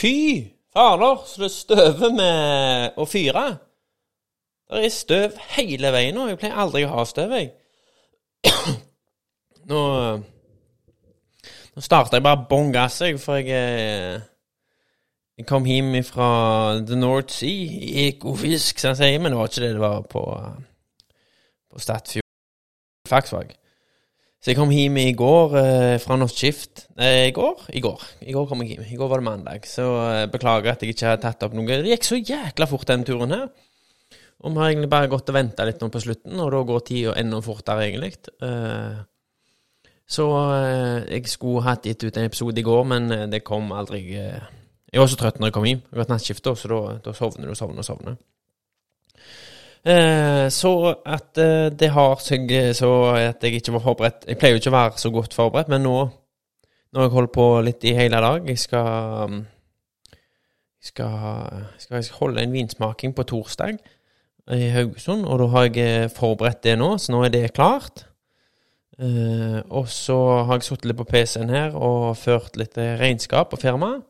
Fy fader, så det støver med å fyre. Det er støv hele veien nå. Jeg pleier aldri å ha støv, jeg. Nå Nå starta jeg bare bånn gass, jeg, for jeg eh, Jeg kom hjem fra The North Sea i Ekofisk, som jeg sier, men det var ikke det det var på, på Statfjord. Faksvåg. Så jeg kom hjem i går eh, fra Norsk Skift. Eh, I går? I går. I går kom jeg hjem. I går var det mandag. Så eh, beklager at jeg ikke har tatt opp noe. Det gikk så jækla fort, den turen her. Og vi har egentlig bare gått og venta litt nå på slutten, og da går tida enda fortere, egentlig. Eh, så eh, jeg skulle hatt gitt ut en episode i går, men eh, det kom aldri Jeg var så trøtt når jeg kom hjem. Jeg har hatt nattskift, så da, da sovner du og sovner og sovner. Eh, så at eh, det har seg eh, så at jeg ikke var forberedt Jeg pleier jo ikke å være så godt forberedt, men nå når jeg holder på litt i hele dag Jeg skal mm, jeg skal, skal, holde en vinsmaking på torsdag i Haugesund, og da har jeg forberedt det nå, så nå er det klart. Eh, og så har jeg sittet litt på PC-en her og ført litt regnskap på firmaet.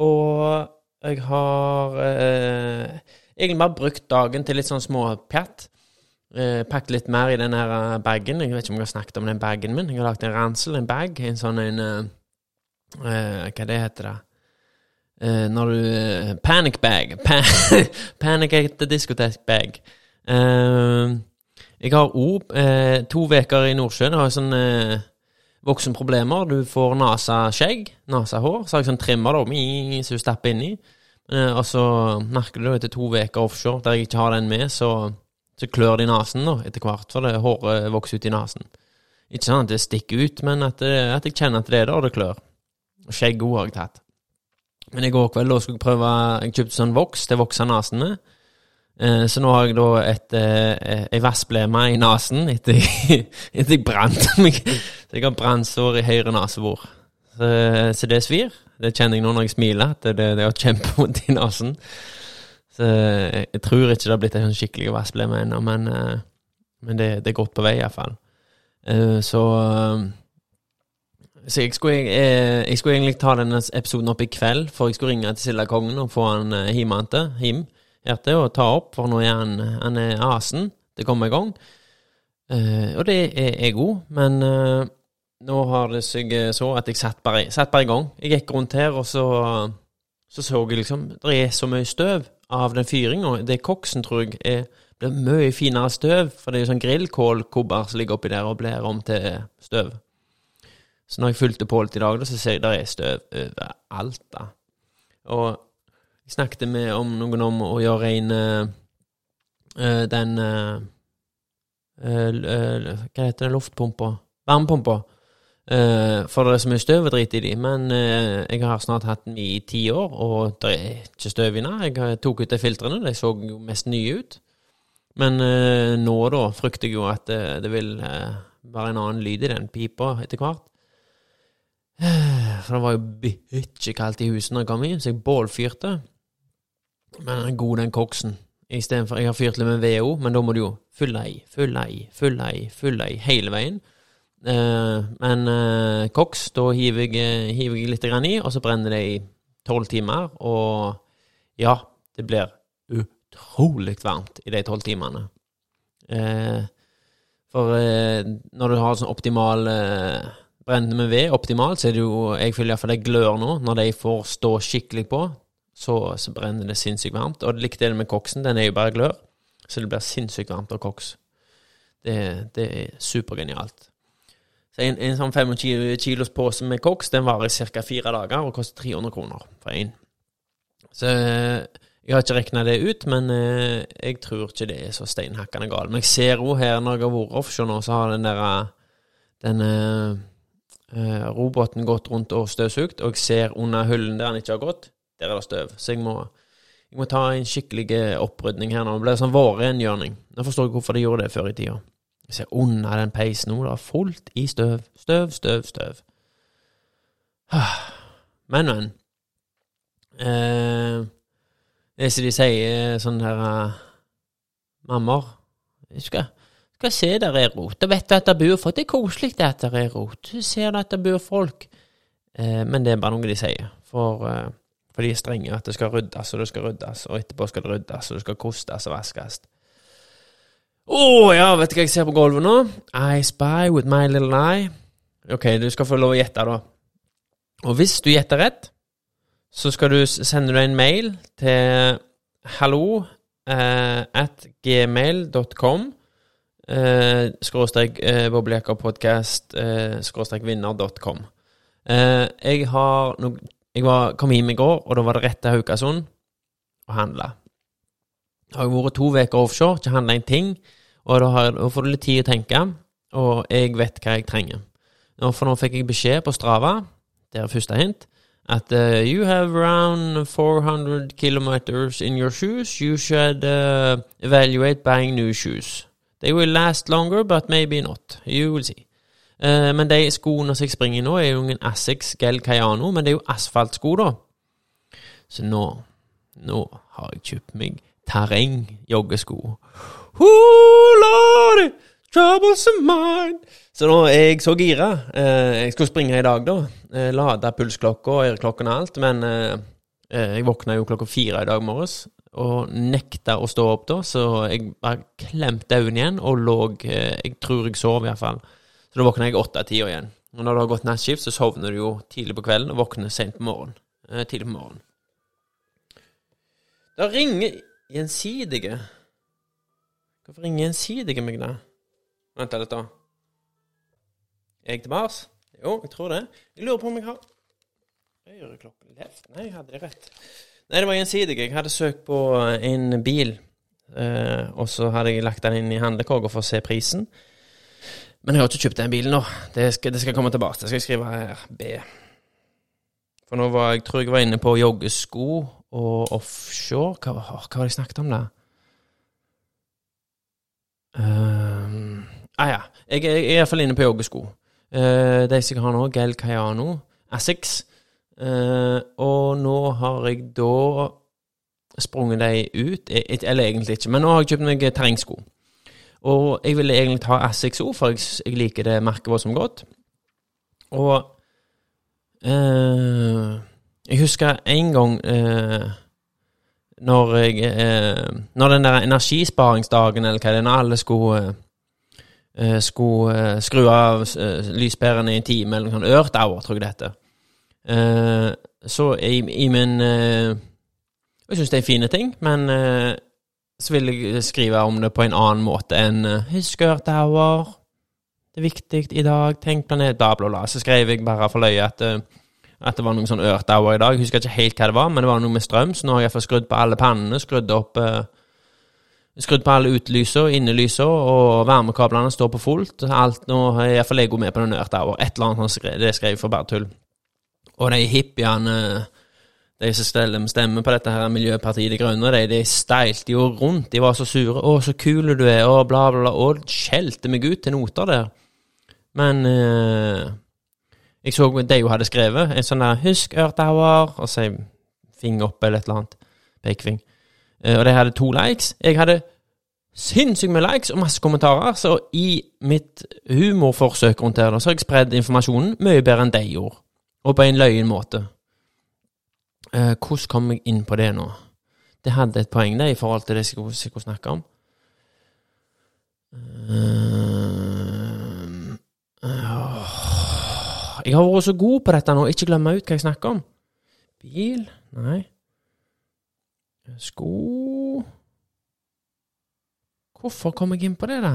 Og jeg har eh, egentlig bare brukt dagen til litt sånn småpjatt. Eh, pakket litt mer i den her eh, bagen. Jeg vet ikke om jeg har snakket om den bagen min. Jeg har lagt en ransel, en bag, en sånn en eh, eh, Hva det heter det? Eh, når du eh, Panic bag. Pa panic at the discotheque bag. Jeg har òg to uker i Nordsjøen. Jeg har sånn voksenproblemer. Du får nasa skjegg nesa-hår. Så har jeg sånn trimmer da, så du stapper inni. Eh, og så merker du etter to uker offshore der jeg ikke har den med, så, så klør det i nesen da, etter hvert, for det håret vokser ut i nesen. Ikke sånn at det stikker ut, men at, det, at jeg kjenner at det er der det klør. Og skjegg òg har jeg tatt. Men i går kveld da skulle jeg prøve Jeg kjøpte sånn voks til å vokse nesen med. Eh, så nå har jeg da et, eh, ei vassblemme i nesen etter, etter jeg brant meg. Så jeg har brannsår i høyre nesebor. Så, så det svir. Det kjenner jeg nå når jeg smiler, at det, det har kjempevondt i nesen. Så jeg, tror ikke det har blitt en sånn skikkelig vassblemme ennå, men, eh, men det, det, er godt på vei iallfall. Eh, så eh, så jeg skulle, jeg, jeg skulle, egentlig ta denne episoden opp i kveld, for jeg skulle ringe til Sildakongen og få han hjem til, hjem hjertet, og ta opp, for nå er han, han er asen til å komme i gang. Og det er jeg òg, men nå har det seg så at jeg satt bare, satt bare i gang. Jeg gikk rundt her, og så så, så jeg liksom Det er så mye støv av den fyringa. Det koksen, tror jeg, er, blir mye finere støv, for det er jo sånn grillkålkobber som ligger oppi der og blir om til støv. Så når jeg fulgte på litt i dag, så ser jeg der er støv overalt. da. Og jeg snakket med om noen om å gjøre rein uh, den uh, uh, Hva heter den luftpumpa? Varmepumpa. For det er så mye støv og drit i de. Men jeg har snart hatt den i ti år, og det er ikke støv inne. Jeg tok ut de filtrene, de så jo mest nye ut. Men nå, da, frykter jeg jo at det vil være en annen lyd i den pipa etter hvert. For det var jo bikkjekaldt i huset da jeg kom inn, så jeg bålfyrte. Men den er god, den koksen. Istedenfor Jeg har fyrt litt med VO, men da må du jo fylle i, fylle i, fylle i, fylle i hele veien. Uh, men uh, koks, da hiver jeg, hiver jeg litt i, og så brenner det i tolv timer. Og ja, det blir utrolig varmt i de tolv timene. For når du har sånn optimal brennende med ved, optimalt, så er det jo Jeg føler iallfall det glør nå, når de får stå skikkelig på så, så brenner det sinnssykt varmt. Og likte det med koksen, den er jo bare glør, så det blir sinnssykt varmt av koks. Det, det er supergenialt. Så en, en sånn 25 kilos pose med koks den varer ca. fire dager og koster 300 kroner for én. Så jeg har ikke regna det ut, men eh, jeg tror ikke det er så steinhakkende galt. Men jeg ser jo her når jeg har vært offshore nå, så har den der den uh, roboten gått rundt og støvsugd, og jeg ser under hullen der den ikke har gått, der er det støv. Så jeg må, jeg må ta en skikkelig eh, opprydning her nå. Det blir sånn vårrengjøring. Nå forstår jeg hvorfor de gjorde det før i tida. Jeg ser under den peisen nå, det er fullt i støv. Støv, støv, støv. Men, men. Eh, det som de sier, sånn her uh, Mammer Jeg skal, skal se der er rot. Da vet du at det bor folk. Det er koselig at det er rot. Du ser at det bor folk. Eh, men det er bare noe de sier. For eh, For de er strenge at det skal ryddes, og det skal ryddes, og etterpå skal det ryddes, og det skal kostes og vaskes. Oh, ja, vet du hva jeg ser på gulvet nå? I spy with my little eye. Ok, du skal få lov å gjette, da. Og hvis du gjetter rett, så skal du sende deg en mail til hallo eh, at gmail.com eh, skråstrek eh, boblejakkapodkast eh, skråstrek vinner.com. Eh, jeg har no, Jeg var, kom hjem i går, og da var det rett til Haukasund og handla. Har jeg vært to uker offshore, ikke handla en ting, og da, har, da får du litt tid å tenke, og jeg vet hva jeg trenger. For nå fikk jeg beskjed på Strava, det er første hint, at uh, you have around 400 kilometers in your shoes. You should uh, evaluate buying new shoes. They will last longer, but maybe not. You will see. Uh, men de skoene som jeg springer i nå, er jo ingen Asics Gel Cayano, men det er jo asfaltsko, da. Så nå Nå har jeg kjøpt meg terrengjoggesko. Oh, troubles of mine. Så nå er jeg så gira. Eh, jeg skulle springe i dag, da. Eh, Lade pulsklokka og øreklokken og alt. Men eh, jeg våkna jo klokka fire i dag morges og nekta å stå opp da, så jeg bare klemte øynene igjen og lå Jeg tror jeg sov, iallfall. Så da våkna jeg åtte-tida igjen. Og når det har gått nattskift, så sovner du jo tidlig på kvelden og våkner sent på morgenen. Tidlig på morgenen. Da ringer Gjensidige. Hvorfor ringer Gjensidige meg, da? Vent litt, da. Er jeg til Mars? Jo, jeg tror det. Jeg lurer på om jeg har Øreklokken left? Nei, jeg hadde det rett. Nei, det var gjensidig. Jeg hadde søkt på en bil, eh, og så hadde jeg lagt den inn i handlekorga for å se prisen. Men jeg har ikke kjøpt den bilen nå. Det skal, det skal komme tilbake. Det skal jeg skrive her. B. For nå var jeg tror jeg var inne på joggesko og offshore. Hva, hva var det jeg snakket om da? Um, ah ja. Jeg, jeg, er iallfall inne på joggesko. Uh, de som jeg har nå, Gel Cayano, Asics. Uh, og nå har jeg da sprunget de ut, et, eller egentlig ikke, men nå har jeg kjøpt meg terrengsko. Og jeg ville egentlig ha Asics òg, for jeg, jeg, liker det merket vårt som godt. Og uh, jeg husker en gang når jeg Når den der energisparingsdagen, eller hva det er, når alle skulle eh, skulle uh, skru av uh, lyspærene i en time, eller noe sånt. Earth Hour, tror jeg det heter. så i, i min Jeg syns det er fine ting, men så vil jeg skrive om det på en annen måte enn Husk Earth Hour. Det er viktig i dag. Tenk planet, bla, bla, bla. Så skrev jeg bare for løye at at det var noen sånn ørtauer i dag. Jeg husker ikke helt hva det var, men det var noe med strøm, så nå har jeg iallfall skrudd på alle pannene, skrudd opp eh, Skrudd på alle utelysene, innelyser, og varmekablene står på fullt. Alt nå er iallfall Lego med på den ørtauer, et eller annet skrev, det skrev for bare tull. Og de hippiene, de som stemmer på dette her Miljøpartiet De Grønne, de, de steilte jo rundt, de var så sure. 'Å, så kul du er', og bla, bla, bla, og skjelte meg ut til noter der. Men eh, jeg så det hun hadde skrevet, en sånn der 'Husk Ørtauer', og så finger opp eller et eller annet. Pekefing. Eh, og de hadde to likes. Jeg hadde sinnssykt med likes og masse kommentarer, så i mitt humorforsøk rundt her, så har jeg spredd informasjonen mye bedre enn de gjorde, og på en løyen måte. Eh, hvordan kom jeg inn på det nå? Det hadde et poeng, det, i forhold til det jeg skulle snakke om. Uh, jeg har vært så god på dette nå, ikke glemme ut hva jeg snakker om. Bil? Nei. Sko Hvorfor kom jeg inn på det, da?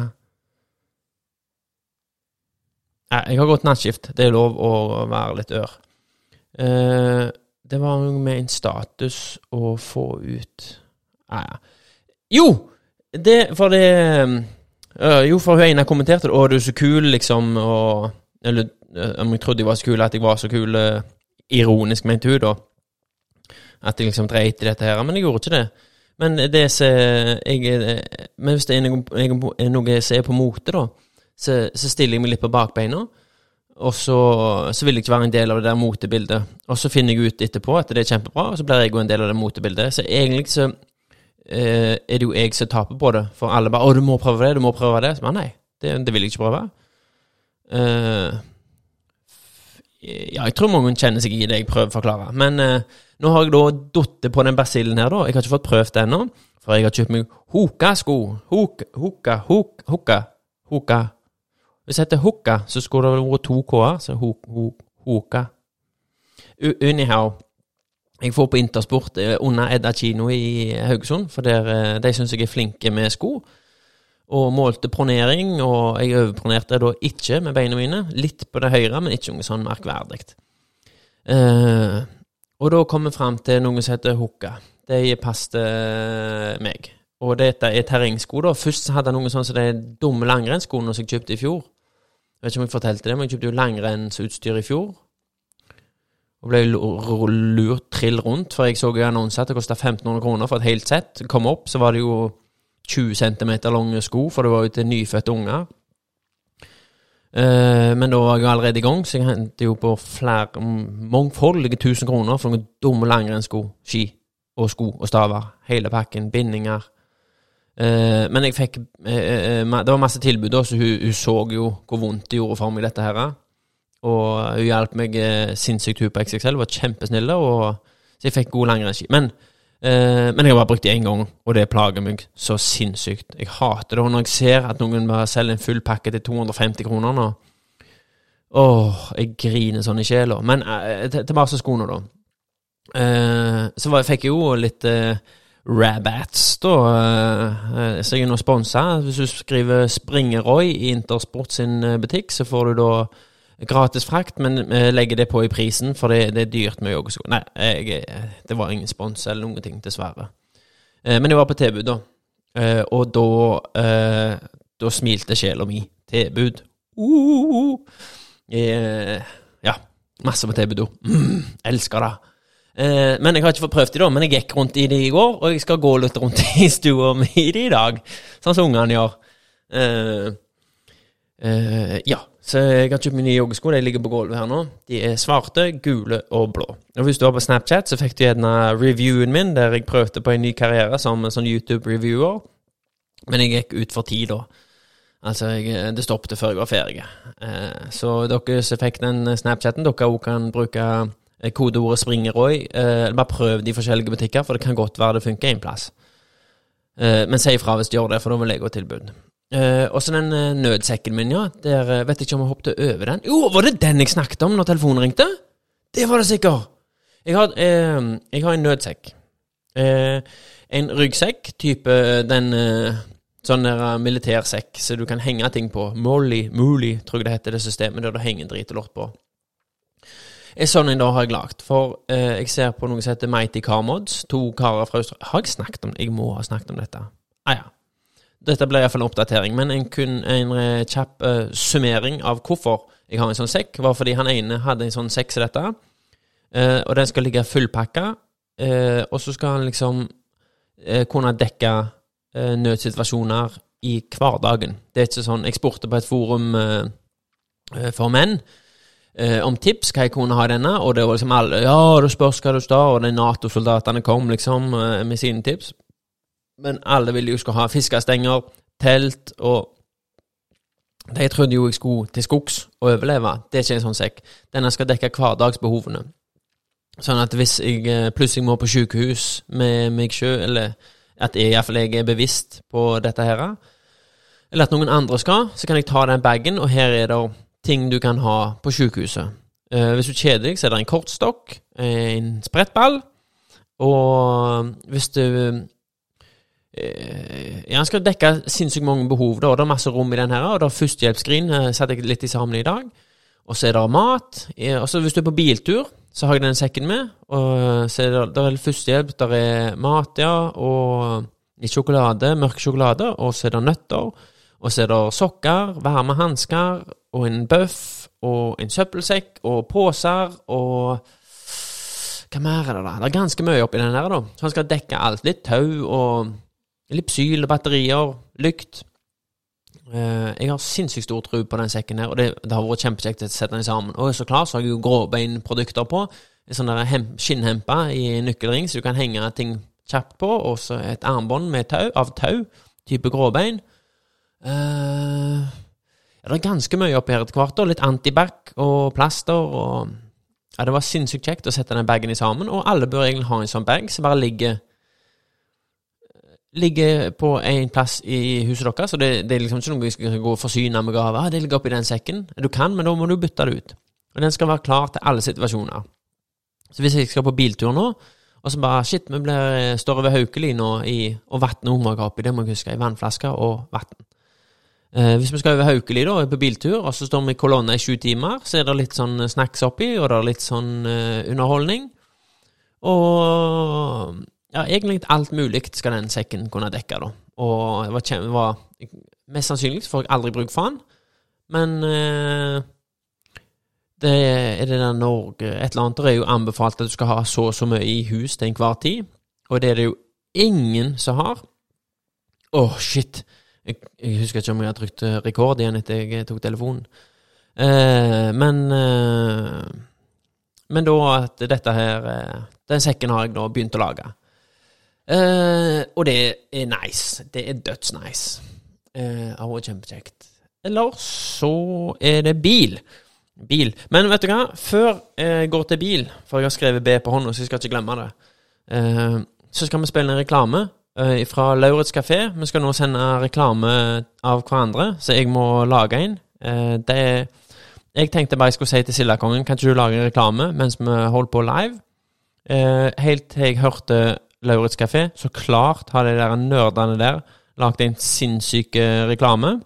Nei, jeg har gått nattskift. Det er lov å være litt ør. Eh, det var noe med en status å få ut Nei, ja. Jo! Det For det øh, Jo, for hun ene kommenterte det. 'Å, du er så kul', liksom, og Eller om jeg trodde jeg var så kul, at jeg var så kul. Øh, ironisk, mente hun, da. At jeg liksom dreit i dette her. Men jeg gjorde ikke det. Men det som jeg Men hvis det er noe, noe som er på mote, da, så, så, stiller jeg meg litt på bakbeina. Og så, så, vil jeg ikke være en del av det der motebildet. Og så finner jeg ut etterpå at det er kjempebra, og så blir jeg jo en del av det motebildet. Så egentlig så eh, er det jo jeg som taper på det. For alle bare 'Å, du må prøve det, du må prøve det.' Så bare nei, det, det vil jeg ikke prøve. Eh, Ja, jeg tror mange kjenner seg i det jeg prøver å forklare. Men eh, nå har jeg da datt på den basillen her, da. Jeg har ikke fått prøvd det ennå. For jeg har kjøpt meg Hoka-sko. Hoka, hoka, hoka, hoka. Hvis det heter Hoka, så skulle det vært to k-er. Så ho, ho, Hoka. Anyhow. Jeg får på Intersport eh, under Edda kino i Haugesund, for der, eh, de syns jeg er flinke med sko. Og målte pronering, og jeg overpronerte da ikke med beina mine. Litt på det høyre, men ikke noe sånn merkverdig. Eh, og da kom vi fram til noe som heter hooka. De passet meg. Og dette er terrengsko, da. Først hadde jeg noe sånn som de dumme langrennsskoene som jeg kjøpte i fjor. Jeg vet ikke om jeg fortalte det, men jeg kjøpte jo langrennsutstyr i fjor. Og ble lurt trill rundt, for jeg så jo annonser at det kosta 1500 kroner for et helt sett. Kom opp, så var det jo 20 cm lange sko, for det var jo til nyfødte unger. Uh, men da var jeg allerede i gang, så jeg hentet jo på flere mangfoldige tusen kroner for noen dumme langrennssko, ski og sko og staver. Hele pakken, bindinger. Uh, men jeg fikk uh, Det var masse tilbud, da, så hun, hun så jo hvor vondt det gjorde for meg, dette her. Og hun hjalp meg sinnssykt, hun på XXL. Hun Var kjempesnill, og, så jeg fikk god langrennsski. Men, eh, men jeg har bare brukt det én gang, og det plager meg så sinnssykt. Jeg hater det og når jeg ser at noen bare selger en full pakke til 250 kroner nå. Åh, jeg griner sånn i sjela. Men eh, til- til skoene, da. Eh, så var, fikk jeg jo litt eh, Rabats, da. eh, så jeg er nå sponsa. Hvis du skriver Springeroy i Intersport sin eh, butikk, så får du da gratis frakt, men vi legger det på i prisen, for det, det er dyrt med joggesko. Nei, jeg, eh, det var ingen spons eller noen ting, dessverre. Eh, men jeg var på tilbud, da. Eh, og da eh, Da smilte sjela mi. Tilbud. Uh, eh, ja. Masse på tilbud, da. Mm, elsker det. Eh, men jeg har ikke fått prøvd de da, men jeg gikk rundt i de i går, og jeg skal gå litt rundt i stua mi i dag, sånn som ungene gjør. Eh, eh, ja, så jeg har kjøpt meg nye joggesko, de ligger på gulvet her nå. De er svarte, gule og blå. Og hvis du var på Snapchat, så fikk du gjerne reviewen min, der jeg prøvde på en ny karriere som sånn YouTube-reviewer. Men jeg gikk ut for tid da. Altså, jeg, det stoppet før jeg var ferdig. Eh, så dere som fikk den Snapchaten, dere også kan bruke eh, kodeordet Springeroy. Eh, bare prøv de forskjellige butikker, for det kan godt være det funker en plass. Eh, men si ifra hvis du gjør det, for da vil jeg gå tilbud. Eh, og så den uh, nødsekken min, ja. Der uh, vet jeg ikke om jeg hoppet over den. Jo, var det den jeg snakket om når telefonen ringte? Det var det sikkert! Jeg har, jeg har en nødsekk. En ryggsekk, type den sånn der militærsekk så du kan henge ting på. Molly, Mooley, tror jeg det heter, det systemet der du henger drit og lort på. En sånn en da har jeg lagd, for jeg ser på noe som heter Mighty Car Mods. To karer fra Australia Har jeg snakket om det? Jeg må ha snakket om dette. Ah ja. Dette ble iallfall en oppdatering, men en, kun en eh, kjapp uh, summering av hvorfor jeg har en sånn sekk, var fordi han ene hadde en sånn sekk som dette, uh, og den skal ligge fullpakka, uh, og så skal han liksom kunne dekke nødsituasjoner i hverdagen. Det er ikke sånn Jeg spurte på et forum for menn om tips, hva jeg kunne ha i denne, og det var liksom alle Ja, du spørs hva du står, og de Nato-soldatene kom liksom med sine tips. Men alle ville jo skulle ha fiskestenger, telt og De trodde jo jeg skulle til skogs og overleve. Det er ikke en sånn sekk. Denne skal dekke hverdagsbehovene. Sånn at hvis jeg eh, plutselig må på sykehus med meg sjøl, eller at jeg iallfall er bevisst på dette her, eller at noen andre skal, så kan jeg ta den bagen, og her er det ting du kan ha på sykehuset. Eh, hvis du kjeder deg, så er det en kortstokk, en sprettball, og hvis du eh, Ja, han skal dekke sinnssykt mange behov, da, og det er masse rom i den her, og det er førstehjelpsskrin, satte jeg litt i sammen i dag. Og så er det mat. eh, Og så hvis du er på biltur, så har jeg den sekken med. Og så er det, det er førstehjelp, der er mat, ja, og litt sjokolade, mørk sjokolade, og så er det nøtter. Og så er det sokker, varme hansker, og en bøff, og en søppelsekk, og poser, og Hva mer er det, da? Det er ganske mye oppi den her, da. Så han skal dekke alt. Litt tau og Ellipsyl og batterier, lykt. Eh, jeg har sinnssykt stor tro på den sekken her, og det, det har vært kjempekjekt å sette den sammen. Og så klart så har jeg jo gråbeinprodukter på. En sånn skinnhempe i nøkkelring, så du kan henge ting kjapt på. Og så et armbånd tau, av tau, type gråbein. Uh, ja, det er ganske mye oppi her etter hvert. Litt antibac og plaster og Ja, det var sinnssykt kjekt å sette den bagen i sammen, og alle bør egentlig ha en sånn bag som bare ligger Ligger på en plass i huset deres, så det, det er liksom ikke noe vi skal gå og forsyne med gaver. Det ligger oppi den sekken. Du kan, men da må du bytte det ut. Og den skal være klar til alle situasjoner. Så hvis jeg skal på biltur nå, og så bare Shit, vi blir, står over Haukeli nå i, og vannet hummer oppi. Det må jeg huske. I vannflaske og vann. Eh, hvis vi skal over Haukeli da, på biltur, og så står vi i kolonne i sju timer, så er det litt sånn snacks oppi, og det er litt sånn eh, underholdning. Og ja, egentlig alt mulig skal den sekken kunne dekke, da. Og det var, det var Mest sannsynlig får jeg aldri bruk for den, men eh, det er det der Norge Et eller annet det er jo anbefalt at du skal ha så og så mye i hus til enhver tid, og det er det jo ingen som har. Åh, shit. Jeg, jeg husker ikke om jeg har trykt eh, rekord igjen etter jeg tok telefonen. Eh, men eh, Men da at dette her eh, Den sekken har jeg nå begynt å lage. Eh, og det er nice. Det er dødsnice. Uh, det har vært kjempekjekt. Eller så er det bil. Bil. Men vet du hva? Før jeg går til bil, for jeg har skrevet B på hånda, så jeg skal ikke glemme det, uh, så skal vi spille en reklame eh, fra Lauritz kafé. Vi skal nå sende reklame av hverandre, så jeg må lage en. Eh, det Jeg tenkte bare jeg skulle si til Sildakongen, kan ikke du lage en reklame mens vi holder på live? Eh, helt til jeg hørte Lauritz kafé, så klart har de der nerdene der lagd en sinnssyk eh, reklame.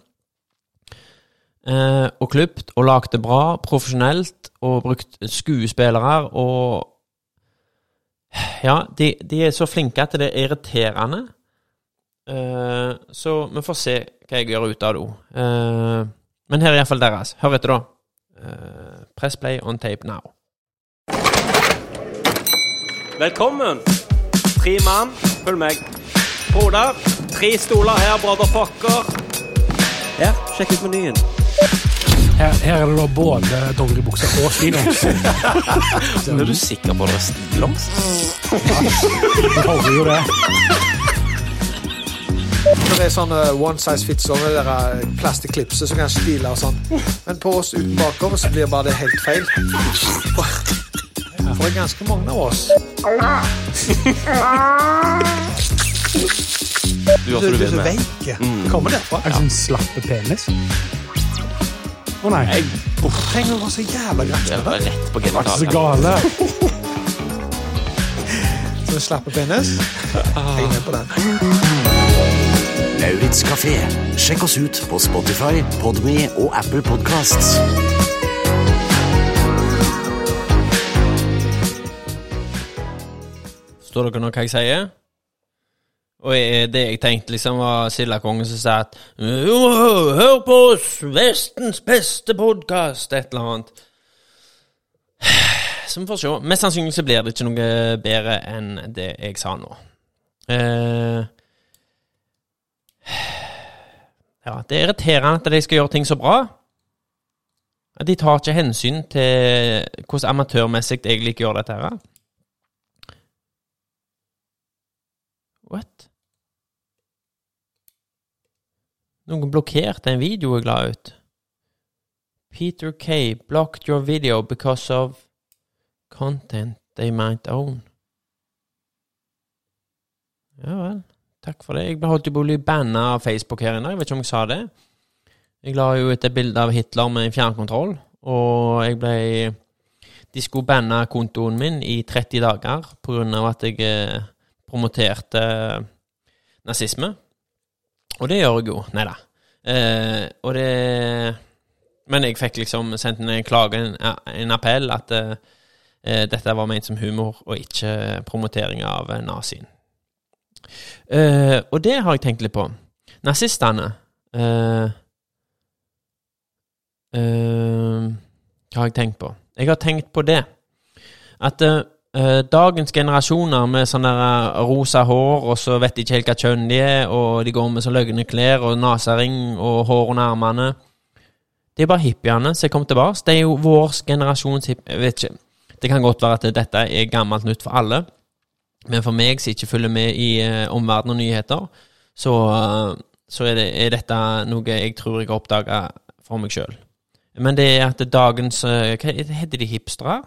Eh, og klipt og lagd det bra, profesjonelt, og brukt skuespillere og Ja, de, de er så flinke at det er irriterende. Eh, så vi får se hva jeg gjør ut av det. Eh, men her er iallfall deres. Hør etter, da. Eh, press play on tape now. Velkommen. Tre mann, følg meg. Broder, tre stoler her, brotherfucker. Her, sjekk ut menyen. Her, her er det da både dongeribukse og stillongs. Er du sikker på at det er stillongs? Jeg håper jo det. Det er sånn eh, one size fits all, det der eh, plastikklipset som kan stile og sånn. Men på oss uten bakover så blir bare det helt feil. For, det er ganske mange av oss. Du er så veik. Det kommer derfra. En sånn slappe penis. Å nei, Jeg Trenger å være så jævla det greit. rett på ikke så genitalen. gale. Så en slappe penis. Jeg er med på den. Lauritz kafé. Sjekk oss ut på Spotify, Podme og Apple Podcasts. Forstår dere nå hva jeg sier? Og jeg, det jeg tenkte liksom var Sildakongen som sa at Hør på oss! Vestens beste podkast! Et eller annet. Så vi får se. Mest sannsynlig så blir det ikke noe bedre enn det jeg sa nå. Eh, ja, det er irriterende at de skal gjøre ting så bra. At de tar ikke hensyn til hvordan amatørmessig jeg liker å gjøre dette her. What? Noen blokkerte en video jeg la ut. Peter K. blocked your video because of content they might own. Ja vel. Takk for det. Jeg ble holdt på å bli banna av Facebook her inne. Jeg vet ikke om jeg sa det. Jeg la jo ut et bilde av Hitler med en fjernkontroll, og jeg ble De skulle banne kontoen min i 30 dager på grunn av at jeg eh, promoterte nazisme. Og det gjør jeg jo. Nei da. Eh, og det Men jeg fikk liksom sendt en klage, en, en appell, at eh, dette var ment som humor og ikke promotering av nazien. Eh, og det har jeg tenkt litt på. Nazistene eh, eh, Hva har jeg tenkt på? Jeg har tenkt på det. At eh, dagens generasjoner med sånn der eh, rosa hår, og så vet de ikke helt hva kjønn de er, og de går med så løgne klær og nesering og hår under armene Det er bare hippiene som kommet tilbake. Det er jo vår generasjons hipp... Jeg vet ikke. Det kan godt være at dette er gammelt nytt for alle, men for meg som ikke følger med i uh, omverden og nyheter, så, eh, så er, det, er dette noe jeg tror jeg har oppdaga for meg sjøl. Men det er at dagens eh, Hva heter de hipstere?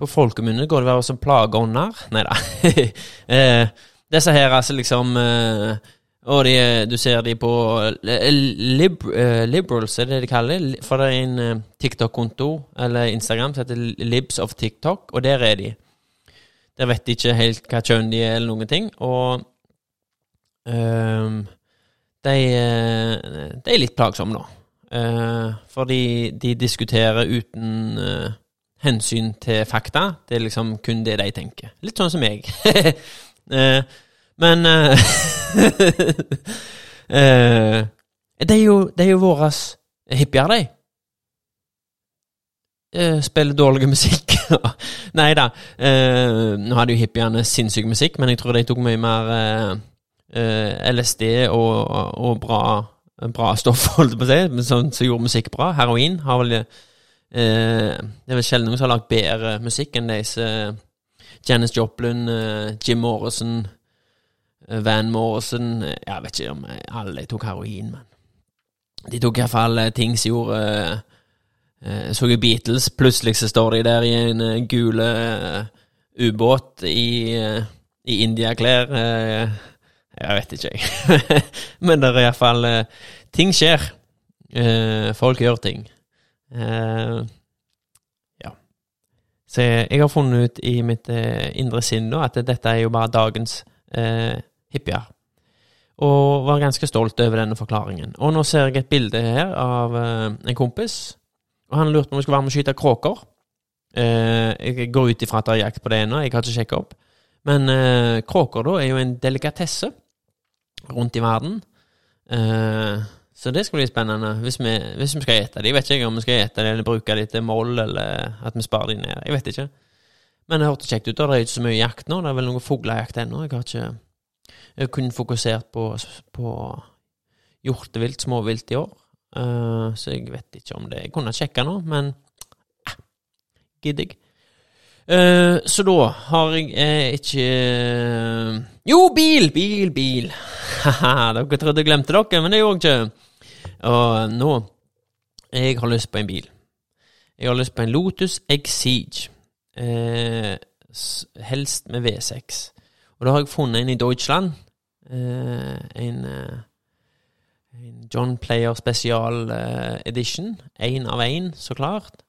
På folkemunne går det vel som plageånder? Nei da. eh, disse her, altså liksom eh, Og de, du ser de på eh, lib, eh, Liberals, er det de kaller det? For det er en eh, TikTok-konto, eller Instagram, som heter Libs of TikTok, og der er de. Der vet de ikke helt hva kjønn de er, eller noen ting. Og ehm, de, de er litt plagsomme, da. Eh, fordi de diskuterer uten eh, hensyn til fakta. Det er liksom kun det de tenker. Litt sånn som meg. Eh, men eh, eh, er jo, jo våre hippier, de. Eh, spiller dårlig musikk. Nei da. Eh, nå hadde jo hippiene sinnssyk musikk, men jeg tror de tok mye mer eh, eh, LSD og, og bra, bra stoff, holdt jeg på å si, men sånn som gjorde musikk bra. Heroin har vel eh, Det er vel sjelden noen som har lagd bedre musikk enn disse eh, Janis Joplin, eh, Jim Morrison, Van Morrison Jeg vet ikke om alle tok heroin, men de tok iallfall ting som gjorde eh, Så jo Beatles, plutselig så står de der i en gule ubåt i, i indiaklær. Jeg vet ikke, jeg. Men det er iallfall Ting skjer. Folk gjør ting. Eh, ja. Så jeg, jeg har funnet ut i mitt eh, indre sinn nå at dette er jo bare dagens eh, hippier. Og var ganske stolt over denne forklaringen. Og nå ser jeg et bilde her av eh, en kompis, og han lurte på om jeg skulle være med og skyte kråker. Eh, jeg går ut ifra at det er jakt på det ennå, jeg har ikke sjekka opp. Men eh, kråker da er jo en delikatesse rundt i verden. Eh, så det skal bli spennende hvis vi, hvis vi skal ete det. Jeg vet ikke om vi skal ete det eller bruke det til moll, eller at vi sparer de ned. Jeg vet ikke. Men det hørtes kjekt ut. Det er ikke så mye jakt nå. Det er vel noe fuglejakt ennå. Jeg har ikke Jeg har kun fokusert på, på hjortevilt, småvilt i år. Uh, så jeg vet ikke om det Jeg kunne sjekke nå, men eh, gidder jeg. Uh, så da har jeg eh, ikke Jo, bil, bil, bil! Haha, dere trodde jeg glemte dere, men det gjorde jeg ikke. Og nå Jeg har lyst på en bil. Jeg har lyst på en Lotus Exige. Eh, helst med V6. Og da har jeg funnet en i Deutschland. Eh, en, eh, en John Player Special eh, Edition. Én av én, så klart.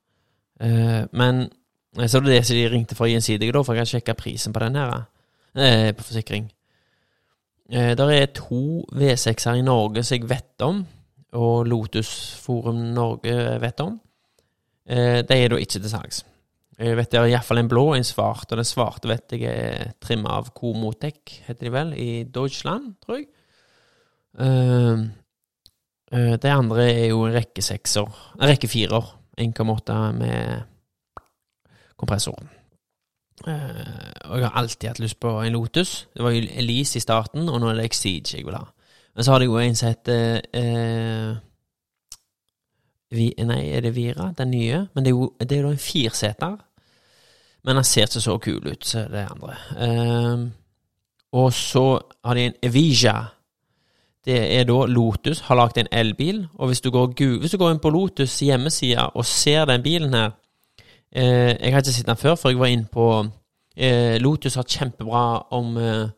Eh, men eh, så det er det som de ringte for gjensidige, da, for jeg har sjekka prisen på den her. På forsikring. Eh, der er to V6-er i Norge som jeg vet om, og Lotus Forum Norge vet om. Eh, de er da ikke til salgs. Jeg vet det er iallfall en blå og en svart, og den svarte vet jeg er trimma av Komotek, heter de vel, i Deutschland, tror jeg. Eh, eh, de andre er jo en rekke sekser, en rekke firer, 1,8 med kompressor. Eh, og jeg har alltid hatt lyst på en Lotus. Det var jo Elise i starten, og nå er det Exige jeg vil ha. Men så har de jo en som heter eh, vi, Nei, er det Vira, den nye? Men det er jo, det er jo en firseter. Men den ser ikke så kul ut som det andre. Eh, og så har de en Evija. Det er da Lotus har lagd en elbil, og hvis du, går, hvis du går inn på Lotus hjemmeside og ser den bilen her eh, Jeg har ikke sett den før, for jeg var inn på eh, Lotus har kjempebra om eh,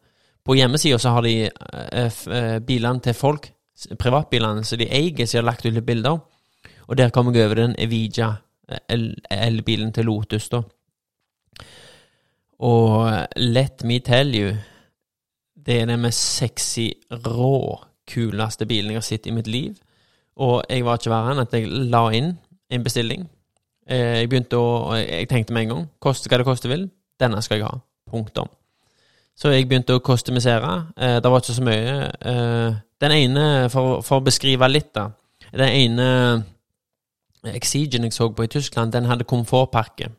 På hjemmesida så har de eh, eh, bilene til folk, privatbilene, som de eier, som har lagt ut litt bilder. Og der kommer jeg over den Evija, eh, el- elbilen til Lotus, da. Og let me tell you, det er den mest sexy, rå, kuleste bilen jeg har sett i mitt liv. Og jeg var ikke verre enn at jeg la inn en bestilling. Jeg begynte å Jeg tenkte med en gang koste hva det koste vil, denne skal jeg ha. Punktum. Så jeg begynte å kostymisere. Eh, Det var ikke så mye. Eh, Den ene, for, for å beskrive litt, da Den ene Exigen jeg så på i Tyskland, den hadde komfortpakke.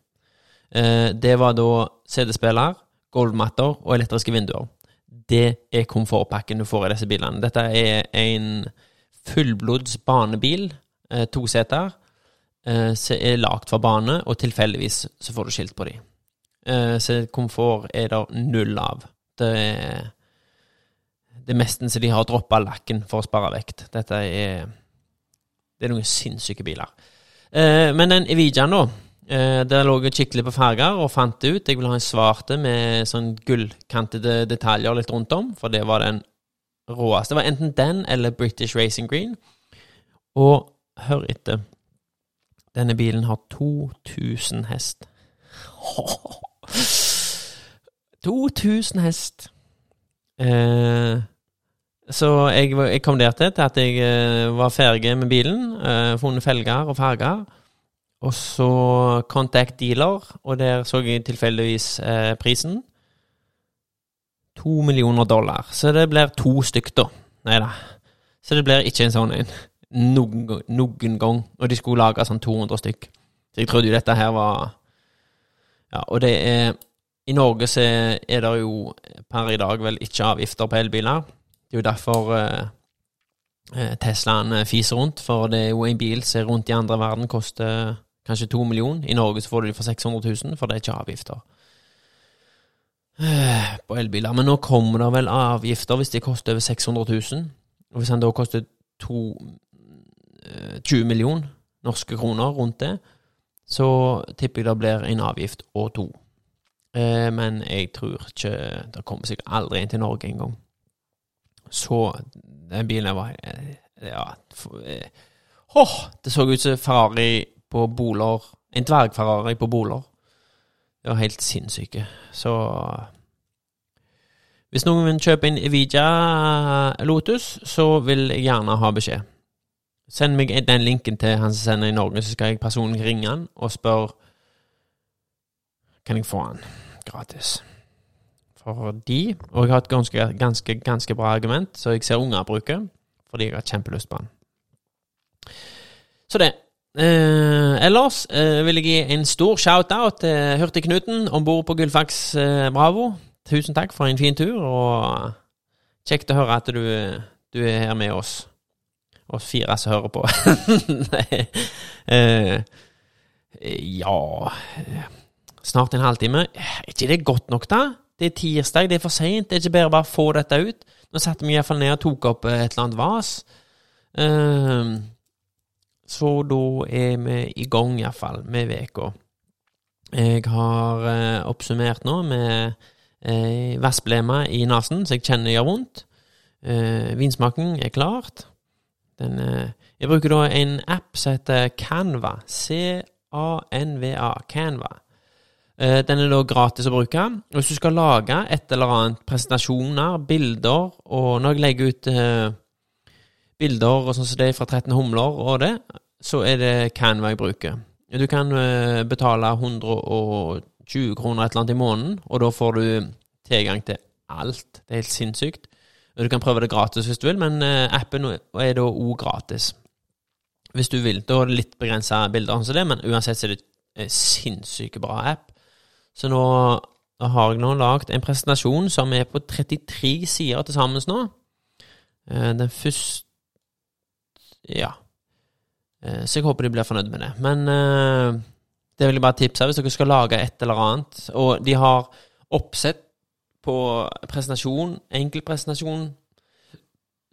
Eh, Det var da CD-spiller, gulvmatter og elektriske vinduer. Det er komfortpakken du får i disse bilene. Dette er en fullblods banebil, eh, to seter, eh, som er lagd for bane, og tilfeldigvis så får du skilt på dem. Eh, så komfort er det null av. Det er det er nesten så de har droppa lakken for å spare vekt. Dette er Det er noen sinnssyke biler. Eh, men den Evijaen, da. Eh, der lå jeg skikkelig på farger og fant det ut. Jeg vil ha en svarte med sånn gullkantede detaljer litt rundt om, for det var den råeste. Det var enten den eller British Racing Green. Og hør etter. Denne bilen har 2000 hest. 2000 hest. Eh, så jeg, jeg kom der til, at jeg eh, var ferdig med bilen, eh, funnet felger og farger. Og så Contact Dealer, og der så jeg tilfeldigvis eh, prisen. To millioner dollar. Så det blir to stykk, da. Nei da. Så det blir ikke en sånn en. Noen, noen gang. Og de skulle lage sånn 200 stykk. Så jeg trodde jo dette her var Ja, og det er I Norge så er det jo per i dag vel ikke avgifter på elbiler. Det er jo derfor eh, eh, Teslaen eh, fiser rundt, for det er jo en bil som rundt i andre verden koster kanskje to millioner. I Norge så får du de for 600 000, for det er ikke avgifter eh, på elbiler. Men nå kommer det vel avgifter hvis de koster over 600 000. Og hvis han da koster to, eh, 20 millioner norske kroner rundt det, så tipper jeg det blir en avgift og to. Eh, men jeg tror ikke Det kommer sikkert aldri en til Norge engang. Så den bilen var eh, Ja for, åh, Det så ut som Ferrari på Boler. En dverg-Ferrari på Boler. Det var helt sinnssyke. Så Hvis noen vil kjøpe en Evija Lotus, så vil jeg gjerne ha beskjed. Send meg den linken til han som sender i Norge, så skal jeg personlig ringe han og spørre Kan jeg få han gratis. Fordi Og jeg har et ganske, ganske, ganske bra argument, så jeg ser unger bruke, fordi jeg har kjempelyst på han. Så det. Eh, ellers eh, vil jeg gi en stor shout-out til Hurtigknuten om bord på Gullfaks eh, Bravo. Tusen takk for en fin tur, og kjekt å høre at du, du er her med oss. Oss fire som hører på. Eh, ja Snart en halvtime. Er ikke det godt nok, da? Det er tirsdag, det er for seint. Det er ikke bedre bare å få dette ut. Nå satte vi iallfall ned og tok opp et eller annet vas. Eh, så da er vi i gang, iallfall, med uka. Jeg har eh, oppsummert nå med eh, vassblema i nesen, så jeg kjenner det gjør vondt. Eh, vinsmaken er klart. Den, eh, jeg bruker da en app som heter Canva. C-A-N-V-A. Canva. Eh, den er da gratis å bruke. Og Hvis du skal lage et eller annet presentasjoner, bilder, og når jeg legger ut eh, bilder og sånn som det fra 13 humler og det, så er det Canva jeg bruker. Du kan betale 120 kroner et eller annet i måneden, og da får du tilgang til alt. Det er helt sinnssykt. Du kan prøve det gratis hvis du vil, men eh, appen er da òg gratis. Hvis du vil. Da er det litt begrensa bilder, sånn som det, men uansett så er det en sinnssykt bra app. Så nå har jeg nå lagd en presentasjon som er på 33 sider til sammen nå. Eh, Den første Ja. Eh, Så jeg håper de blir fornøyd med det. Men det vil jeg bare tipse hvis dere skal lage et eller annet. Og de har oppsett på presentasjon, enkeltpresentasjon,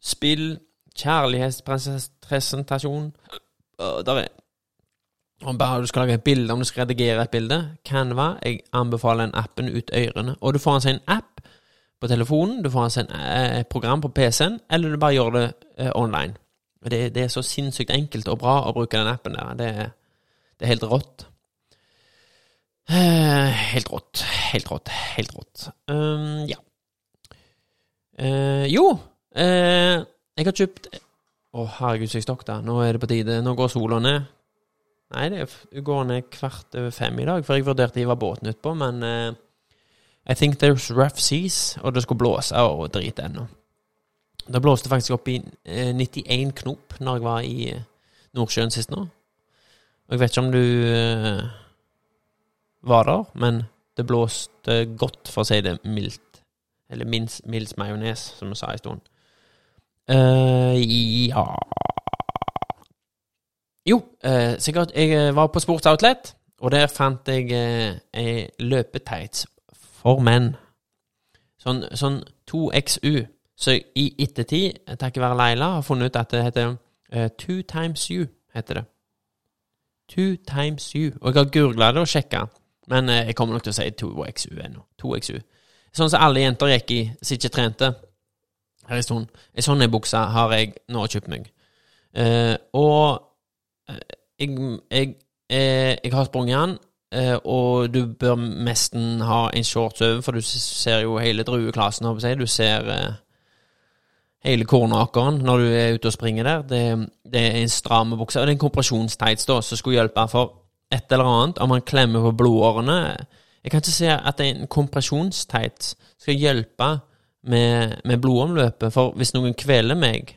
spill, kjærlighetspresentasjon Der er om bare du skal lage et bilde, om du skal redigere et bilde. Canva. Jeg anbefaler den appen ut ørene. Og du får altså en app på telefonen, du får altså eh, et program på PC-en, eller du bare gjør det online. Det, det er så sinnssykt enkelt og bra å bruke den appen der. Det, det er helt rått. Eh, helt rått. Helt rått. Helt rått. Um, ja. Uh, jo, uh, jeg har kjøpt Å, herregud, så jeg stokk da. Nå er det på tide. Nå går sola ned. Nei, det går ned kvart over fem i dag, for jeg vurderte å hive båten utpå, men uh, I think there's rough seas, og det skulle blåse og drit ennå. Det blåste faktisk opp i eh, 91 knop når jeg var i Nordsjøen sist nå. Og jeg vet ikke om du var der, men det blåste godt, for å si det mildt. Eller minst Mils majones, som vi sa i stund. Uh, ja Jo, uh, sikkert. Jeg eh, var på Sports Outlet, og der fant jeg uh, ei løpetights for menn. Sånn, sånn 2XU. Så i ettertid, takket være Leila, har funnet ut at det heter uh, Two Times You. heter det. Two times you. Og jeg har googla det og sjekka, men eh, jeg kommer nok til å si 2XU ennå. 2XU. Sånn som alle jenter gikk i som ikke trente her er stund. Ei sånn bukse har jeg nå kjøpt meg. Eh, og jeg, jeg, jeg, eh, jeg har sprunget den, eh, og du bør nesten ha en shorts over, for du ser jo hele drueklassen, holdt jeg. Du ser eh, hele kornåkeren når du er ute og springer der. Det, det er en stram bukse. Og det er en kompresjonstights da, som skulle hjelpe for et eller annet. Om man klemmer på blodårene Jeg kan ikke si at en kompresjonsteit skal hjelpe med, med blodomløpet. For hvis noen kveler meg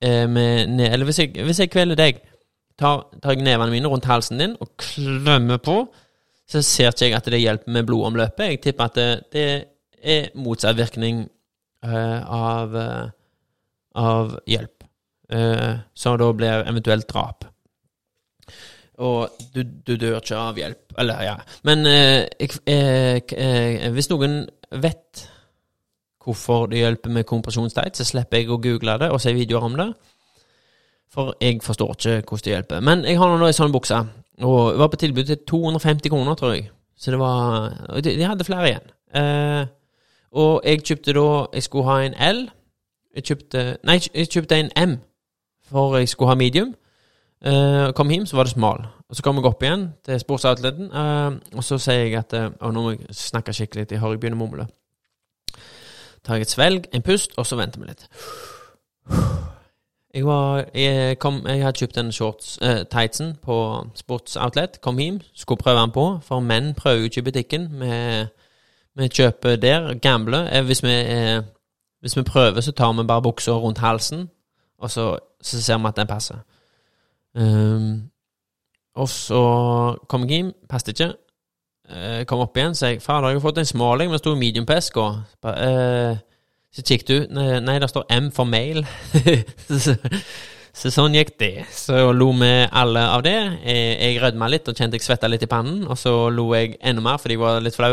eh, med Eller hvis jeg, hvis jeg kveler deg, tar, tar jeg nevene mine rundt halsen din og klemmer på, så ser ikke jeg at det hjelper med blodomløpet. Jeg tipper at det, det er motsatt virkning eh, av eh, av hjelp. Eh, så da blir eventuelt drap. Og du, du dør ikke av hjelp. Eller, ja. Men eh, jeg, eh, hvis noen vet hvorfor det hjelper med kompresjonsteit, så slipper jeg å google det og se videoer om det. For jeg forstår ikke hvordan det hjelper. Men jeg har nå ei sånn bukse, og det var på tilbud til 250 kroner, tror jeg. Så det var De, de hadde flere igjen. Eh, og jeg kjøpte da Jeg skulle ha en L. Jeg kjøpte Nei, jeg kjøpte en M, for jeg skulle ha medium. Eh, kom hjem, så var det smal. Og Så kom jeg opp igjen til sportsoutleten, uh, og så sier jeg at uh, nå må jeg snakke skikkelig, jeg hører jeg begynner å mumle. Tar jeg et svelg, en pust, og så venter vi litt. Jeg, var, jeg, kom, jeg hadde kjøpt en shorts, eh, tightsen på sportsoutlet. Kom hjem, skulle prøve den på, for menn prøver jo ikke i butikken. Vi, vi kjøper der, gambler. Eh, hvis, vi, eh, hvis vi prøver, så tar vi bare buksa rundt halsen, og så, så ser vi at den passer. Ehm, og så kom jeg hjem, passet ikke. Uh, kom opp igjen, så jeg jeg har fått en smal, jeg, men det sto medium på eska. Bare, eh, så kikket du, nei, nei, det står M for mail. så, så sånn gikk det. Så lo vi alle av det. Jeg, jeg rødma litt og kjente jeg svetta litt i pannen, og så lo jeg enda mer fordi jeg var litt flau.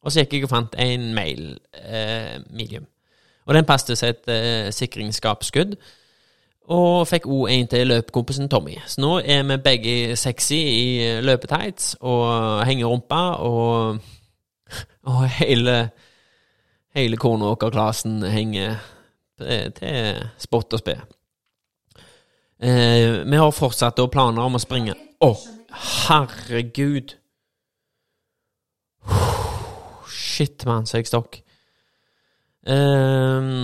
Og så gikk jeg og fant en mail uh, medium. Og den passet seg et uh, sikringsskapsskudd. Og fikk òg en til løpekompisen Tommy. Så nå er vi begge sexy i løpetights og henger rumpa, og, og hele Hele Kornåker-klassen henger til, spott og spe. Eh, vi har fortsatt da planer om å springe Å, herregud! Shit, mann, så jeg stokk. Eh,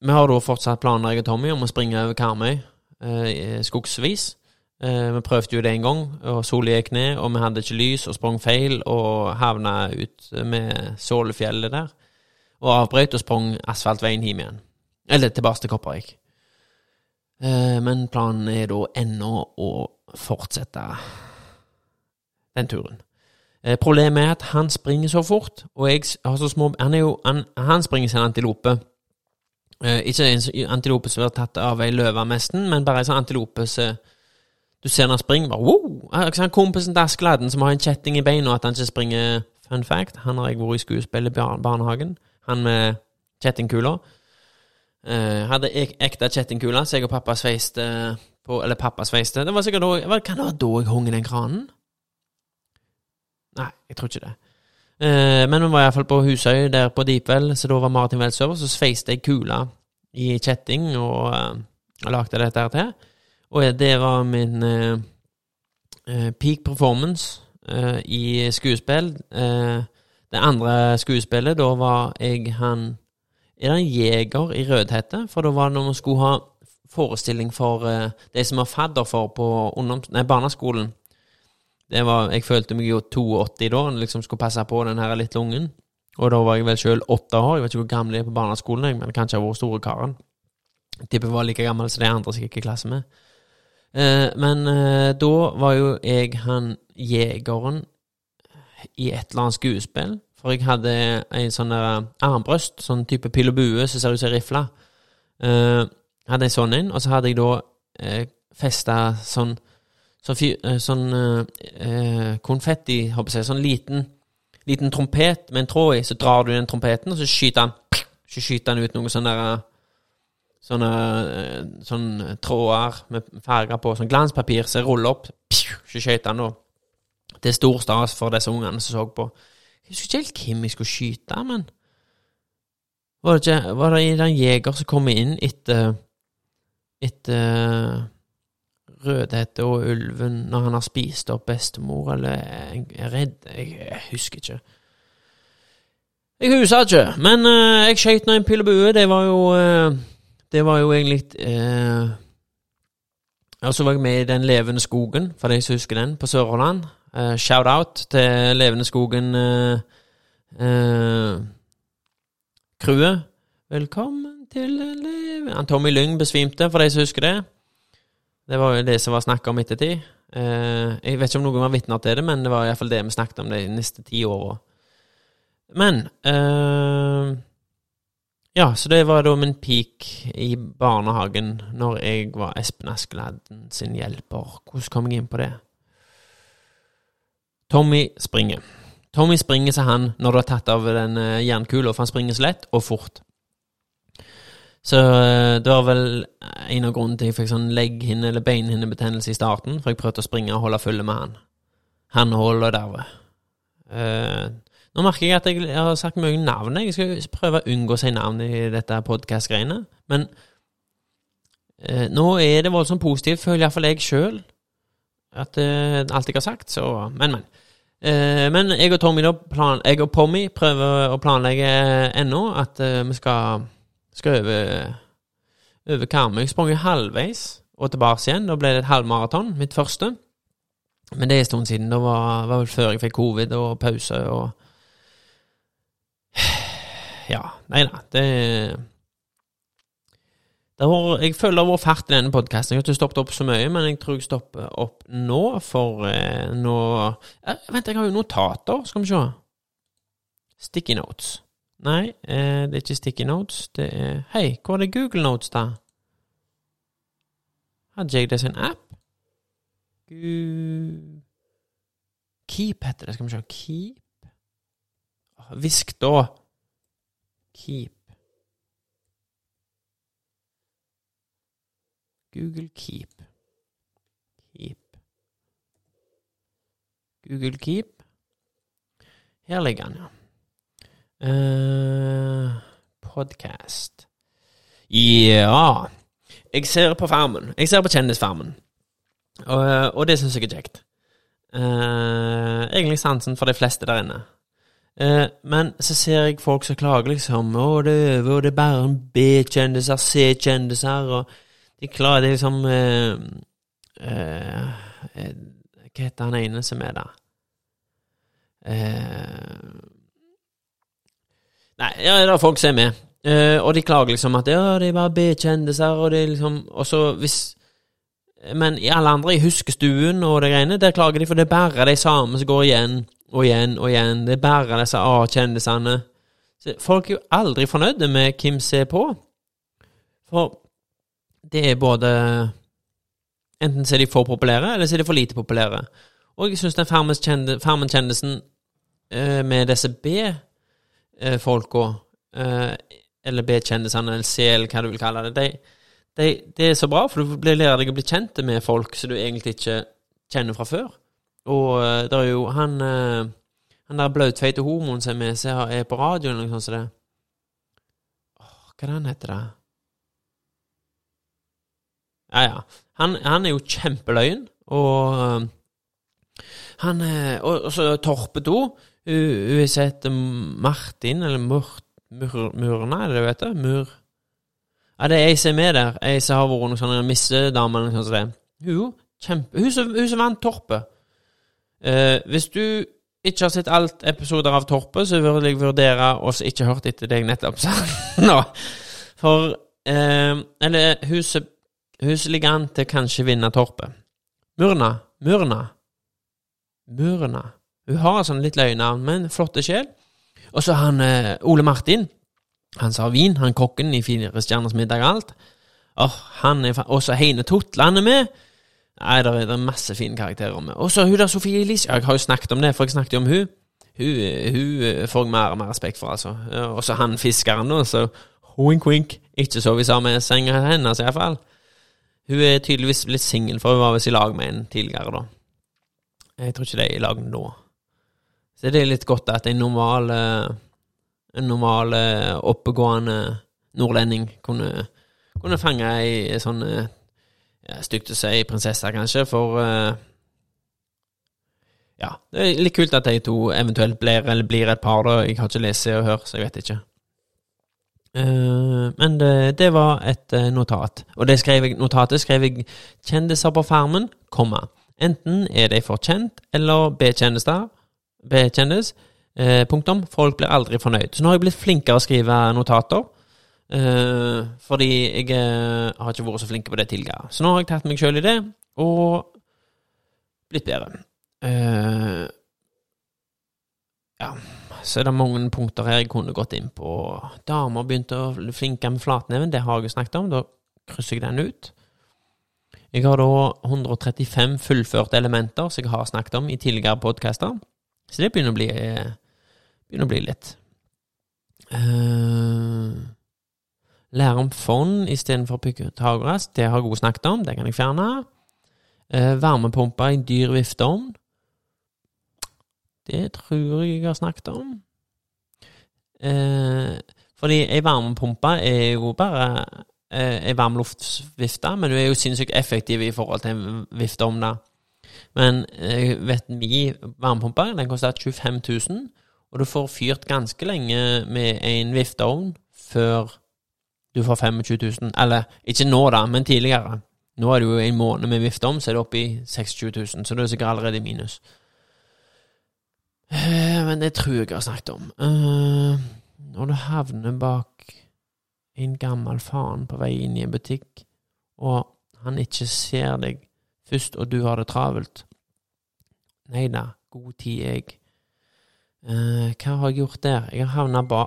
vi har da fortsatt planer, jeg og Tommy, om å springe over Karmøy eh, skogsvis. Eh, vi prøvde jo det en gang, og sola gikk ned, og vi hadde ikke lys, og sprang feil, og havna ut med Sålefjellet der. Og avbrøt og sprang asfaltveien hjem igjen. Eller tilbake til Koppervik. Eh, men planen er da ennå å fortsette den turen. Eh, problemet er at han springer så fort, og jeg har så små Han, jo, han, han springer som en antilope. Eh, ikke en antilope som blir tatt av ei løve nesten, men bare en sånn antilope som Du ser når han springer, bare wow! Som kompisen til Askeladden som har en kjetting i beina, at han ikke springer Fun fact, han har jeg vært i skuespill i barnehagen. Han med kjettingkula. Uh, hadde ek ekte kjettingkule, så jeg og pappa sveiste på Eller pappa sveiste. Det var sikkert da Kan det være da jeg hung i den kranen? Nei, jeg tror ikke det. Eh, men vi var iallfall på Husøy, der på Deepwell, så da var Martin Welsøver, så sveiste jeg kula i kjetting og uh, lagde dette her til. Og det var min eh, eh, peak performance eh, i skuespill. Eh, det andre skuespillet, da var jeg han Er det en jeger i Rødhette? For da var det når vi skulle ha forestilling for eh, de som var fadder for på. Nei, barneskolen. Det var, jeg følte meg jo 82 da, liksom skulle passe på den her lille ungen. Og da var jeg vel sjøl åtte år. Jeg vet ikke hvor gammel jeg er på barneskolen, jeg, men kanskje jeg har vært store karen. Jeg tipper jeg var like gammel som de andre som gikk i klasse med. Eh, men eh, da var jo jeg han jegeren i et eller annet skuespill. For jeg hadde en sånn der armbrøst, sånn type pil og bue som ser ut som rifle. Eh, hadde en sånn en, og så hadde jeg da eh, festa sånn Sånn, fy, eh, sånn eh, konfetti, håper jeg, sånn liten, liten trompet med en tråd i. Så drar du den trompeten, og så skyter han Så skyter han ut noen sånne der sånne, eh, sånne tråder med farger på, sånn glanspapir som ruller opp. Så skjøt han da. Er stor stas for disse ungene som så på. Jeg husker ikke helt hvem jeg skulle skyte, men Var det, ikke, var det en jeger som kom inn etter Etter Rødhette og ulven når han har spist opp bestemor, eller er redd Jeg, husker ikke. Jeg husker ikke, men uh, jeg skøyt nå en pil og bue. Det var jo uh, Det var jo egentlig uh, Og så var jeg med i Den levende skogen, for de som husker den, på Sør-Holland. Uh, Shout-out til Levende skogen eh, eh, crewet. Velkommen til leve... Tommy Lyng besvimte, for de som husker det. Det var jo det som var snakka om ettertid. Eh, jeg vet ikke om noen var vitner til det, men det var iallfall det vi snakket om de neste ti åra. Men eh, Ja, så det var da min peak i barnehagen når jeg var Espen Askeladden sin hjelper. Hvordan kom jeg inn på det? Tommy springer. Tommy springer sa han når du har tatt av den eh, jernkula, for han springer så lett og fort. Så eh, det var vel en av grunnene til jeg fikk sånn legghinne- eller beinhinnebetennelse i starten, for jeg prøvde å springe og holde følge med han. Han holder derved. Uh, nå merker jeg at jeg, har sagt mye navn. Jeg skal prøve å unngå å si navn i dette podkast-greiene. Men uh, nå er det voldsomt positivt, føler iallfall jeg sjøl, at uh, alt jeg har sagt. Så Men, men. Men jeg og Tommy da plan, Jeg og Pommy prøver å planlegge ennå at vi skal, skal over, over Karmøy. Jeg sprang jo halvveis og tilbake igjen. Da ble det et halvmaraton, mitt første. Men det er en stund siden. Det var, var vel før jeg fikk covid og pause og Ja, nei da. Det det var, jeg føler det har vært fart i denne podkasten. Jeg har ikke stoppet opp så mye, men jeg tror jeg stopper opp nå, for eh, nå eh, Vent, jeg har jo notater. Skal vi se. Sticky notes. Nei, eh, det er ikke sticky notes. Det er Hei, hvor er det Google Notes, da? Hadde jeg det som en app? Gu... Keep heter det. Skal vi se. Keep Hvisk, da. Keep. Google Keep. Keep. Google Keep. Her ligger den, ja. Uh, Podcast. Ja Jeg ser på Farmen. Jeg ser på Kjendisfarmen. Og, og det syns jeg er kjekt. Uh, egentlig sansen for de fleste der inne. Uh, men så ser jeg folk som klager liksom Å, det er over, det er bare B-kjendiser, C-kjendiser, og de klarer det liksom uh, Hva heter han ene som er der? Nei, ja, det er folk som er med. og de klager liksom at ja, det er bare B-kjendiser, og er liksom Og så hvis men i alle andre, i Huskestuen og det greiene, der klager de, for det er bare de samme som går igjen og igjen og igjen. Det er bare disse A-kjendisene. Folk er jo aldri fornøyde med hvem som er på. For det er både Enten så er de for populære, eller så er de for lite populære. Og jeg syns den Farmen-kjendisen eh, med disse B-folka, eh, eller B-kjendisene, eller C, eller hva du vil kalle det, de det, det, er så bra, for du lærer deg å bli kjent med folk som du egentlig ikke kjenner fra før. Og uh, det er jo han uh, Han der blautfeite homoen som er med, som er på radioen eller noe sånt som det. Åh, hva er det han heter, da? Ja, ja. Han, han er jo kjempeløyen, og uh, han Og, og så Torpe 2. Hun, hun heter Martin, eller Murna, er det det hun heter? Mur... Ja, det er ei som er med der. Ei som har vært noen sånne missedame eller noe sånt. Hun, kjempe, hun, som, som vant Torpet. Eh, hvis du ikke har sett alt episoder av Torpet, så vil jeg vurdere å ikke hørt etter deg nettopp sa nå. For eh, Eller huset, som ligger an til kanskje vinne Torpet. Murna. Murna. Murna. Hun har sånn litt løgnavn, men flotte sjel. Og så han eh, Ole Martin. Han sa vin, han kokken i Fire stjerners middag og alt. Åh, han er Og så Heine Totland er med. Nei, det er, masse fine karakterer med. Og så hun der Sofie Elise. Jeg har jo snakket om det, for jeg snakket jo om hun. Hun, hun får jeg mer og mer respekt for, altså. Og så han fiskeren, da. Så wink, wink. ikke sov i samme seng som hennes, iallfall. Hun er tydeligvis blitt singel, for hun var visst i lag med en tidligere, da. Jeg tror ikke de er i lag nå. Så det er litt godt at en normal eh, En normal eh, oppegående nordlending kunne, kunne fange ei sånn eh, ja, Stygt å si prinsesse, kanskje, for Ja, det er litt kult at de to eventuelt blir, eller blir et par, da. Jeg har ikke lest Se og Hør, så jeg vet ikke. Men det, det var et notat. Og det skrev jeg, notatet skrev jeg 'Kjendiser på Farmen', komma. Enten er de for kjent, eller B-kjendiser. B-kjendis. Eh, punktum. Folk blir aldri fornøyd. Så nå har jeg blitt flinkere å skrive notater. Eh, fordi jeg eh, har ikke vært så flink på det tidligere. Så nå har jeg tatt meg sjøl i det, og blitt bedre. Eh, ja, så er det mange punkter her jeg kunne gått inn på. Damer begynte å bli flinke med flatneven, det har jeg snakket om. Da krysser jeg den ut. Jeg har da 135 fullførte elementer som jeg har snakket om i tidligere podcaster. Så det begynner å bli, begynner å bli litt. Uh, lære om fond istedenfor Pythagoras, det har også snakket om, det kan jeg fjerne. Uh, varmepumpe i dyr vifteovn. Det tror jeg jeg har snakket om. Uh, fordi ei varmepumpe er jo bare ei varmluftvifte, men du er jo sinnssykt effektiv i forhold til en vifteovn, da. Men jeg vet vi, varmepumpe den koster 25 000, og du får fyrt ganske lenge med en vifteovn før du får 25 000. Eller ikke nå, da, men tidligere. Nå er det jo en måned med vifteovn, så er det oppe i 26 000, så du er sikkert allerede i minus. Eh, Men det tror jeg jeg har snakket om. Eh, Når du havner bak en gammel faen på vei inn i en butikk, og han ikke ser deg først, og du har det travelt. Nei da, god tid, jeg. Eh, hva har jeg gjort der? Jeg har havna ba...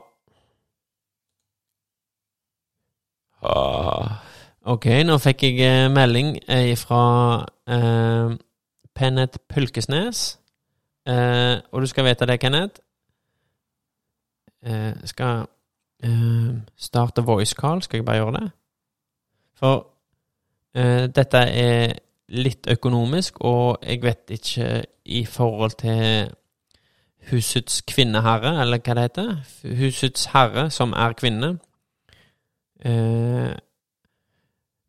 ah. Ok, nå fikk jeg eh, melding eh, fra eh, Pennet Pylkesnes. Eh, og du skal vite det, Kenneth. Eh, skal eh, starte voice call. Skal jeg bare gjøre det? For eh, dette er litt økonomisk, og jeg vet ikke i forhold til husets kvinneherre, eller hva det heter. Husets herre, som er kvinne. Eh,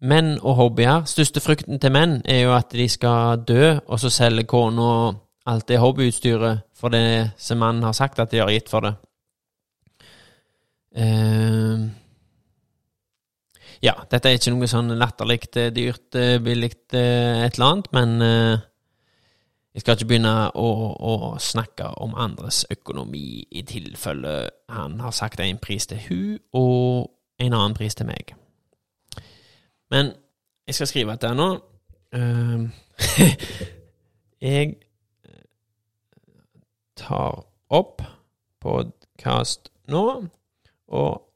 menn og hobbyer. Største frykten til menn er jo at de skal dø, og så selger kona alt det hobbyutstyret for det som mannen har sagt at de har gitt for det. Eh, ja, dette er ikke noe sånn latterlig eh, dyrt, eh, billig eh, et eller annet, men jeg skal ikke begynne å, å snakke om andres økonomi i tilfelle han har sagt en pris til hun og en annen pris til meg. Men jeg skal skrive etter nå. Jeg tar opp podkast nå, og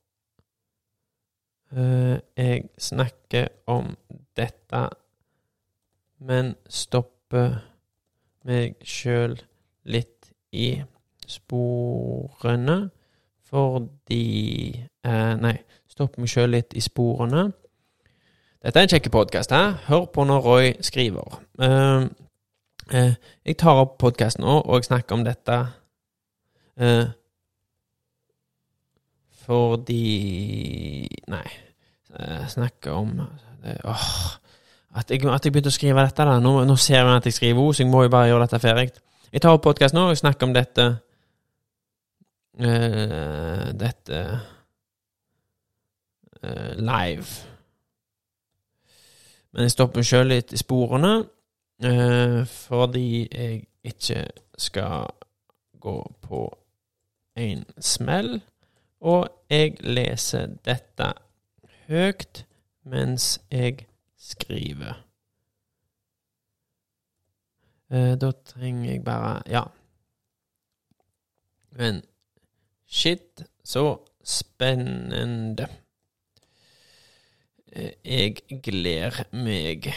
jeg snakker om dette, men stopper meg sjøl litt i sporene fordi eh, Nei, stopper meg sjøl litt i sporene. Dette er en kjekk podkast. Hør på når Roy skriver. Eh, eh, jeg tar opp podkasten nå, og jeg snakker om dette eh, fordi Nei. Jeg snakker om eh, åh, at, jeg, at jeg begynte å skrive dette. da Nå, nå ser jeg at jeg skriver henne, så jeg må jo bare gjøre dette ferdig. Jeg tar opp podkast nå, og snakker om dette uh, Dette uh, live. Men jeg stopper meg sjøl litt i sporene, uh, fordi jeg ikke skal gå på en smell. Og jeg leser dette høyt mens jeg skriver. Eh, da trenger jeg bare Ja. Men shit, så spennende. Eh, Jeg gleder meg.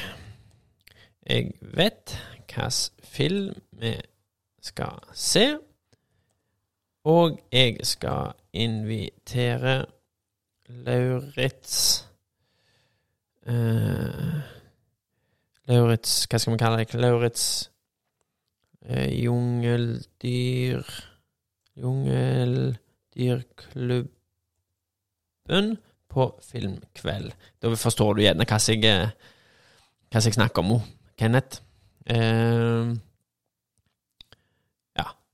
Jeg vet hvilken film vi skal se. Og jeg skal invitere Lauritz uh, Lauritz Hva skal vi kalle det? Lauritz uh, Jungeldyr Jungeldyrklubben på filmkveld. Da forstår du gjerne hva jeg, eh, hva jeg snakker om, Kenneth. Ja.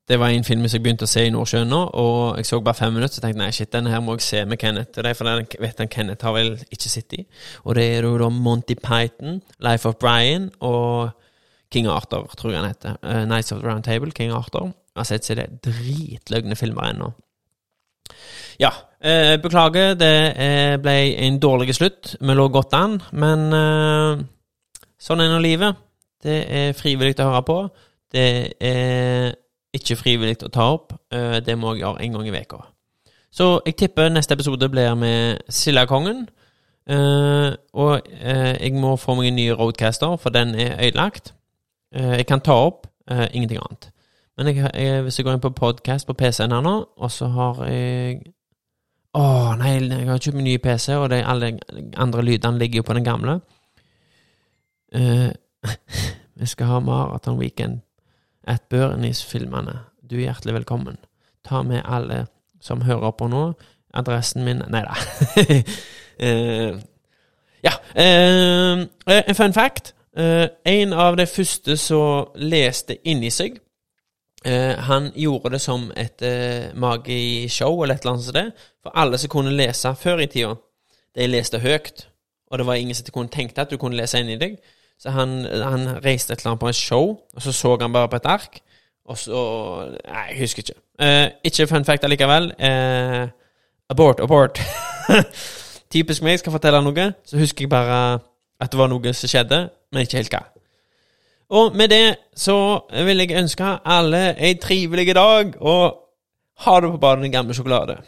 Det var en film som jeg begynte å se i Nordsjøen nå, og jeg så bare fem minutter, så tenkte jeg nei, shit, denne her må jeg se med Kenneth. Og det er fordi jeg vet at Kenneth har vel ikke sett i. Og det er jo da Monty Python, Life of Brian og King Arthur, tror jeg han heter. Uh, Nights of the Round Table, King Arthur. Jeg har sett seg det dritløgne filmer ennå. Ja, eh, beklager, det eh, ble en dårlig slutt. Vi lå godt an, men eh, sånn er nå livet. Det er frivillig å høre på. Det er ikke frivillig å ta opp. Eh, det må jeg gjøre en gang i veka. Så jeg tipper neste episode blir med Sildakongen. Eh, og eh, jeg må få meg en ny roadcaster, for den er ødelagt. Jeg kan ta opp, ingenting annet. Men jeg, jeg, hvis jeg går inn på podcast på PC-en her nå, og så har jeg Å, nei, jeg har kjøpt ny PC, og det, alle andre lydene ligger jo på den gamle. Vi skal ha Marathon Weekend at Børnis-filmene. Du er hjertelig velkommen. Ta med alle som hører på nå. Adressen min Nei da. uh, ja. eh, en fun fact. Uh, en av de første som leste inni seg eh, Han gjorde det som et magishow eller et eller annet sånt. det. For alle som kunne lese før i tida, de leste høyt. Og det var ingen som kunne tenke at du kunne lese inni deg. Så han, han reiste et eller annet på et show, og så så han bare på et ark. Og så Nei, jeg husker ikke. Eh, ikke fun fact allikevel. Eh, abort, abort. Typisk meg, skal fortelle noe, så husker jeg bare at det var noe som skjedde, men ikke helt hva. Og med det så vil jeg ønske alle ei trivelig dag, og ha det på badet, den gamle sjokolade.